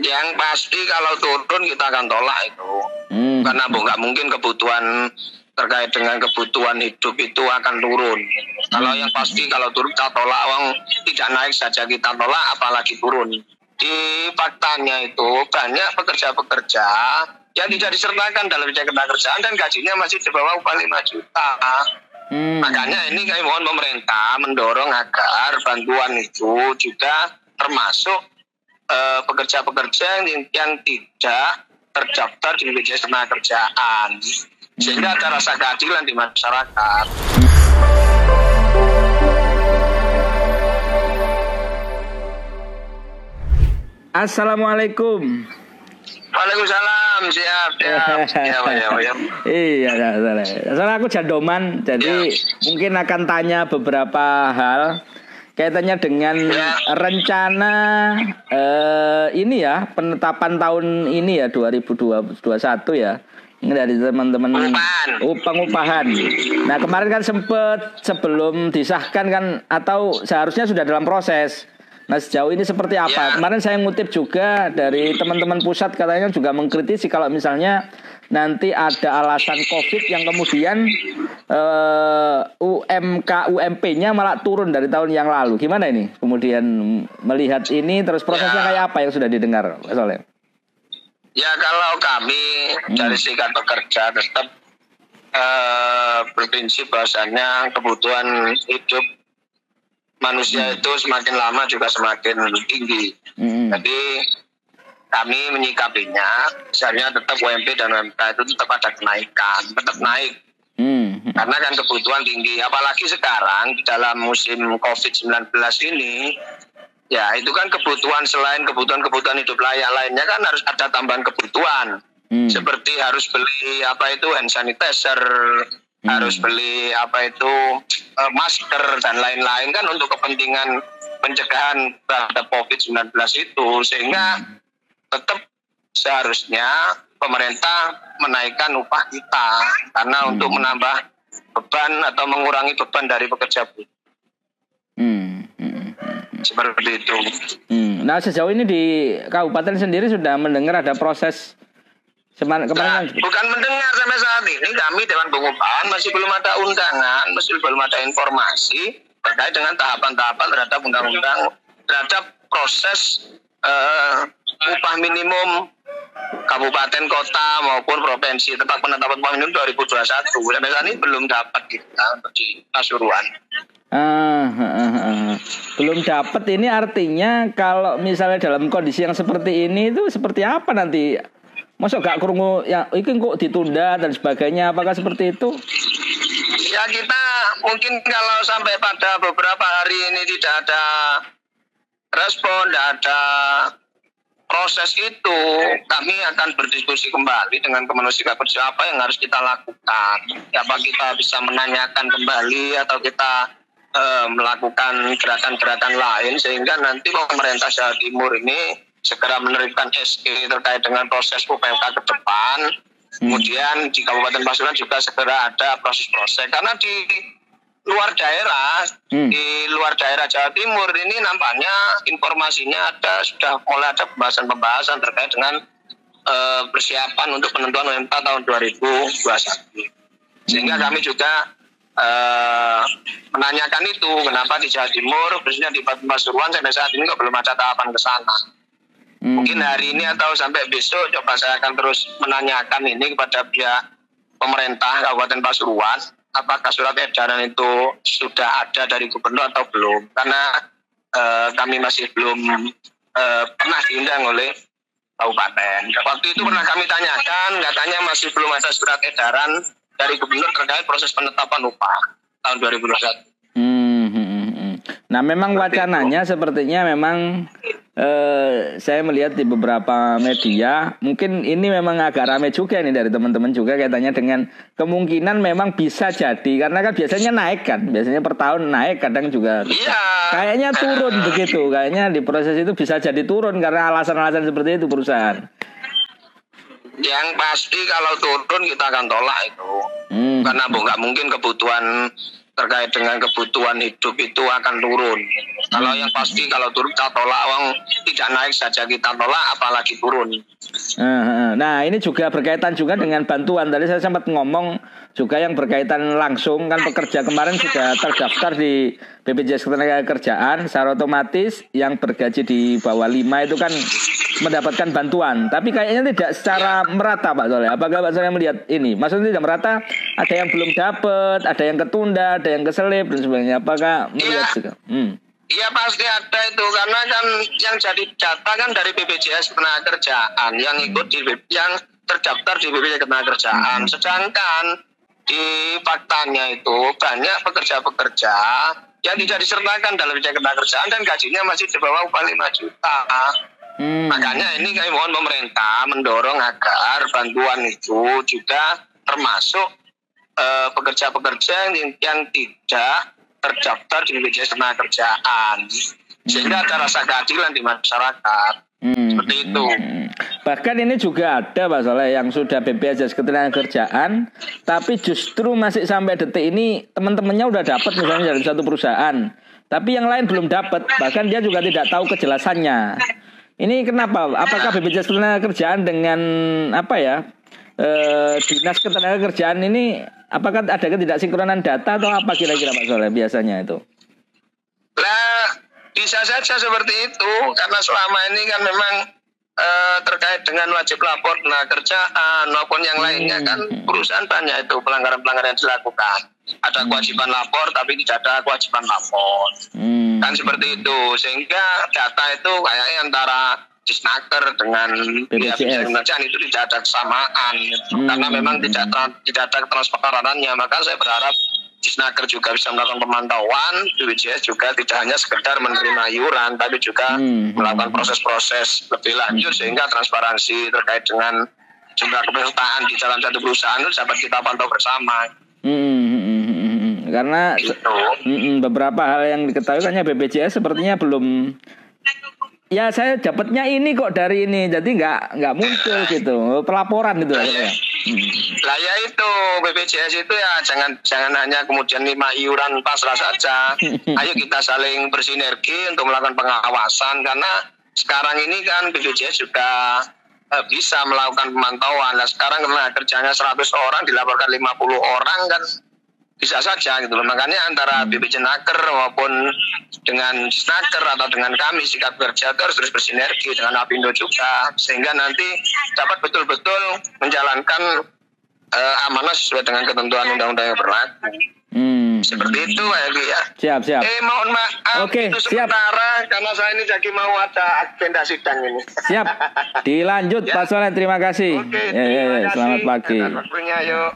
Yang pasti kalau turun kita akan tolak itu. Hmm. Karena bu nggak mungkin kebutuhan terkait dengan kebutuhan hidup itu akan turun. Kalau yang pasti kalau turun kita tolak, uang tidak naik saja kita tolak, apalagi turun. Di faktanya itu banyak pekerja-pekerja yang tidak disertakan dalam bidang kerjaan dan gajinya masih di bawah upah 5 juta. Hmm. Makanya ini kami mohon pemerintah mendorong agar bantuan itu juga termasuk eh, pekerja-pekerja yang, yang tidak terdaftar di BPJS Ketenagakerjaan sehingga ada rasa keadilan di masyarakat. Assalamualaikum. Waalaikumsalam siap siap siap siap, siap. Iya, ya, salah. Soalnya aku jandoman, jadi Ya. mungkin akan tanya beberapa hal kaitannya dengan rencana eh, ini ya penetapan tahun ini ya 2021 ya. Ini dari teman-teman Pengupahan. Oh, pengupahan. Nah, kemarin kan sempet sebelum disahkan kan atau seharusnya sudah dalam proses. Nah, sejauh ini seperti apa? Ya. Kemarin saya ngutip juga dari teman-teman pusat katanya juga mengkritisi kalau misalnya nanti ada alasan Covid yang kemudian eh, UMK UMP-nya malah turun dari tahun yang lalu. Gimana ini? Kemudian melihat ini terus prosesnya Ya. kayak apa yang sudah didengar, Mas Soleh? Ya kalau kami dari serikat pekerja tetap eh, berprinsip bahwasannya kebutuhan hidup manusia itu semakin lama juga semakin tinggi. Hmm. Jadi kami menyikapinya, misalnya tetap UMP dan UMK itu tetap ada kenaikan, tetap naik. Hmm. Karena kan kebutuhan tinggi, apalagi sekarang di dalam musim COVID-19 ini, ya itu kan kebutuhan selain kebutuhan-kebutuhan hidup layak lainnya kan harus ada tambahan kebutuhan. Hmm. Seperti harus beli apa itu hand sanitizer, Hmm. harus beli apa itu eh, masker dan lain-lain kan untuk kepentingan pencegahan terhadap COVID-19 itu sehingga tetap seharusnya pemerintah menaikkan upah kita karena untuk menambah beban atau mengurangi beban dari pekerja buruh Hmm. Hmm. seperti itu. Hmm. Nah sejauh ini di kabupaten sendiri sudah mendengar ada proses Seman, Nah, kemarin kan bukan mendengar sampai saat ini kami Dewan Pengupahan masih belum ada undangan, masih belum ada informasi terkait dengan tahapan-tahapan terhadap undang-undang terhadap proses eh, upah minimum kabupaten kota maupun provinsi tempat penetapan upah minimum 2021 sampai saat ini belum dapat kita untuk di Pasuruan. Ah, ah, ah, ah. belum dapat ini artinya kalau misalnya dalam kondisi yang seperti ini itu seperti apa nanti? Masuk gak kurungu ya ini kok ditunda dan sebagainya apakah seperti itu? Ya kita mungkin kalau sampai pada beberapa hari ini tidak ada respon, tidak ada proses itu, kami akan berdiskusi kembali dengan kemanusiaan kerja apa yang harus kita lakukan. Apa kita bisa menanyakan kembali atau kita eh, melakukan gerakan-gerakan lain sehingga nanti pemerintah Jawa Timur ini segera menerbitkan SE terkait dengan proses UPMK ke depan. Kemudian di Kabupaten Pasuruan juga segera ada proses-proses. Karena di luar daerah Hmm. di luar daerah Jawa Timur ini nampaknya informasinya ada sudah mulai ada pembahasan-pembahasan terkait dengan eh, persiapan untuk penentuan UMK tahun 2021 sehingga kami juga eh, menanyakan itu kenapa di Jawa Timur khususnya di Pasuruan sampai saat ini kok belum ada tahapan ke sana Hmm. Mungkin hari ini atau sampai besok coba saya akan terus menanyakan ini kepada pihak pemerintah Kabupaten Pasuruan apakah surat edaran itu sudah ada dari gubernur atau belum karena eh, kami masih belum eh, pernah diundang oleh kabupaten. Waktu itu pernah kami tanyakan katanya masih belum ada surat edaran dari gubernur terkait proses penetapan upah tahun 2021. Hmm, hmm, hmm, hmm. Nah, memang wacananya sepertinya memang eh, saya melihat di beberapa media, mungkin ini memang agak ramai juga ini dari teman-teman juga kaitannya dengan kemungkinan memang bisa jadi karena kan biasanya naik kan, biasanya per tahun naik, kadang juga Iya. kayaknya turun begitu, kayaknya di proses itu bisa jadi turun karena alasan-alasan seperti itu perusahaan. Yang pasti kalau turun kita akan tolak itu. Hmm. karena nggak mungkin kebutuhan terkait dengan kebutuhan hidup itu akan turun. Kalau yang pasti kalau turun kita tolak, uang tidak naik saja kita tolak, apalagi turun. Nah ini juga berkaitan juga dengan bantuan. Tadi saya sempat ngomong juga yang berkaitan langsung kan pekerja kemarin sudah terdaftar di BPJS Ketenagakerjaan secara otomatis yang bergaji di bawah 5 itu kan mendapatkan bantuan. Tapi kayaknya tidak secara merata Pak Soleh. Apakah Pak Soleh melihat ini? Maksudnya tidak merata, ada yang belum dapat, ada yang ketunda, ada yang keselip dan sebagainya. Apakah melihat juga? Hmm. Iya pasti ada itu karena kan yang jadi data kan dari BPJS Ketenagakerjaan yang ikut di yang terdaftar di BPJS Ketenagakerjaan. Hmm. Sedangkan di faktanya itu banyak pekerja-pekerja yang tidak disertakan dalam BPJS Ketenagakerjaan dan gajinya masih di bawah upah 5 juta. Hmm. Makanya ini kami mohon pemerintah mendorong agar bantuan itu juga termasuk uh, pekerja-pekerja yang, yang tidak terdaftar di BPJS Ketenagakerjaan sehingga ada rasa keadilan di masyarakat. Hmm. Seperti itu. Hmm. Bahkan ini juga ada Pak Soleh yang sudah BPJS Ketenagakerjaan tapi justru masih sampai detik ini teman-temannya udah dapat misalnya dari satu perusahaan tapi yang lain belum dapat bahkan dia juga tidak tahu kejelasannya ini kenapa? Apakah BPJS Ketenagakerjaan dengan apa ya? Eh, dinas ketenagakerjaan ini apakah ada tidak sinkronan data atau apa kira-kira Pak Soleh biasanya itu? Lah bisa saja seperti itu karena selama ini kan memang eh, terkait dengan wajib lapor tenaga kerjaan maupun yang lainnya kan hmm. perusahaan banyak itu pelanggaran-pelanggaran yang dilakukan. Ada kewajiban lapor tapi tidak ada kewajiban lapor. Hmm kan seperti itu sehingga data itu kayaknya antara Disnaker dengan BPJS kerjaan itu tidak ada kesamaan hmm. karena memang tidak tidak ada transparanannya maka saya berharap Disnaker juga bisa melakukan pemantauan BPJS juga tidak hanya sekedar menerima iuran tapi juga hmm. melakukan proses-proses lebih lanjut sehingga transparansi terkait dengan jumlah kepesertaan di dalam satu perusahaan itu dapat kita pantau bersama. Hmm. hmm, hmm karena mm, beberapa hal yang diketahui hanya BPJS sepertinya belum ya saya dapatnya ini kok dari ini jadi nggak nggak muncul gitu pelaporan itu lah ya. Hmm. Lah ya itu BPJS itu ya jangan jangan hanya kemudian lima iuran pasrah saja. Ayo kita saling bersinergi untuk melakukan pengawasan karena sekarang ini kan BPJS juga eh, bisa melakukan pemantauan. Nah sekarang karena kerjanya 100 orang dilaporkan 50 orang kan bisa saja gitu loh. Makanya antara hmm. BPJ Naker maupun dengan Snaker atau dengan kami sikap kerja harus terus bersinergi dengan Apindo juga sehingga nanti dapat betul-betul menjalankan uh, amanah sesuai dengan ketentuan undang-undang yang berlaku. Hmm. Seperti itu ya ya. Siap siap. Eh mohon maaf Oke, itu siap. sementara karena saya ini jadi mau ada agenda sidang ini. Siap. Dilanjut ya. Pak Solen terima kasih. Oke, ya, ya, ya, selamat pagi. Waktunya yuk.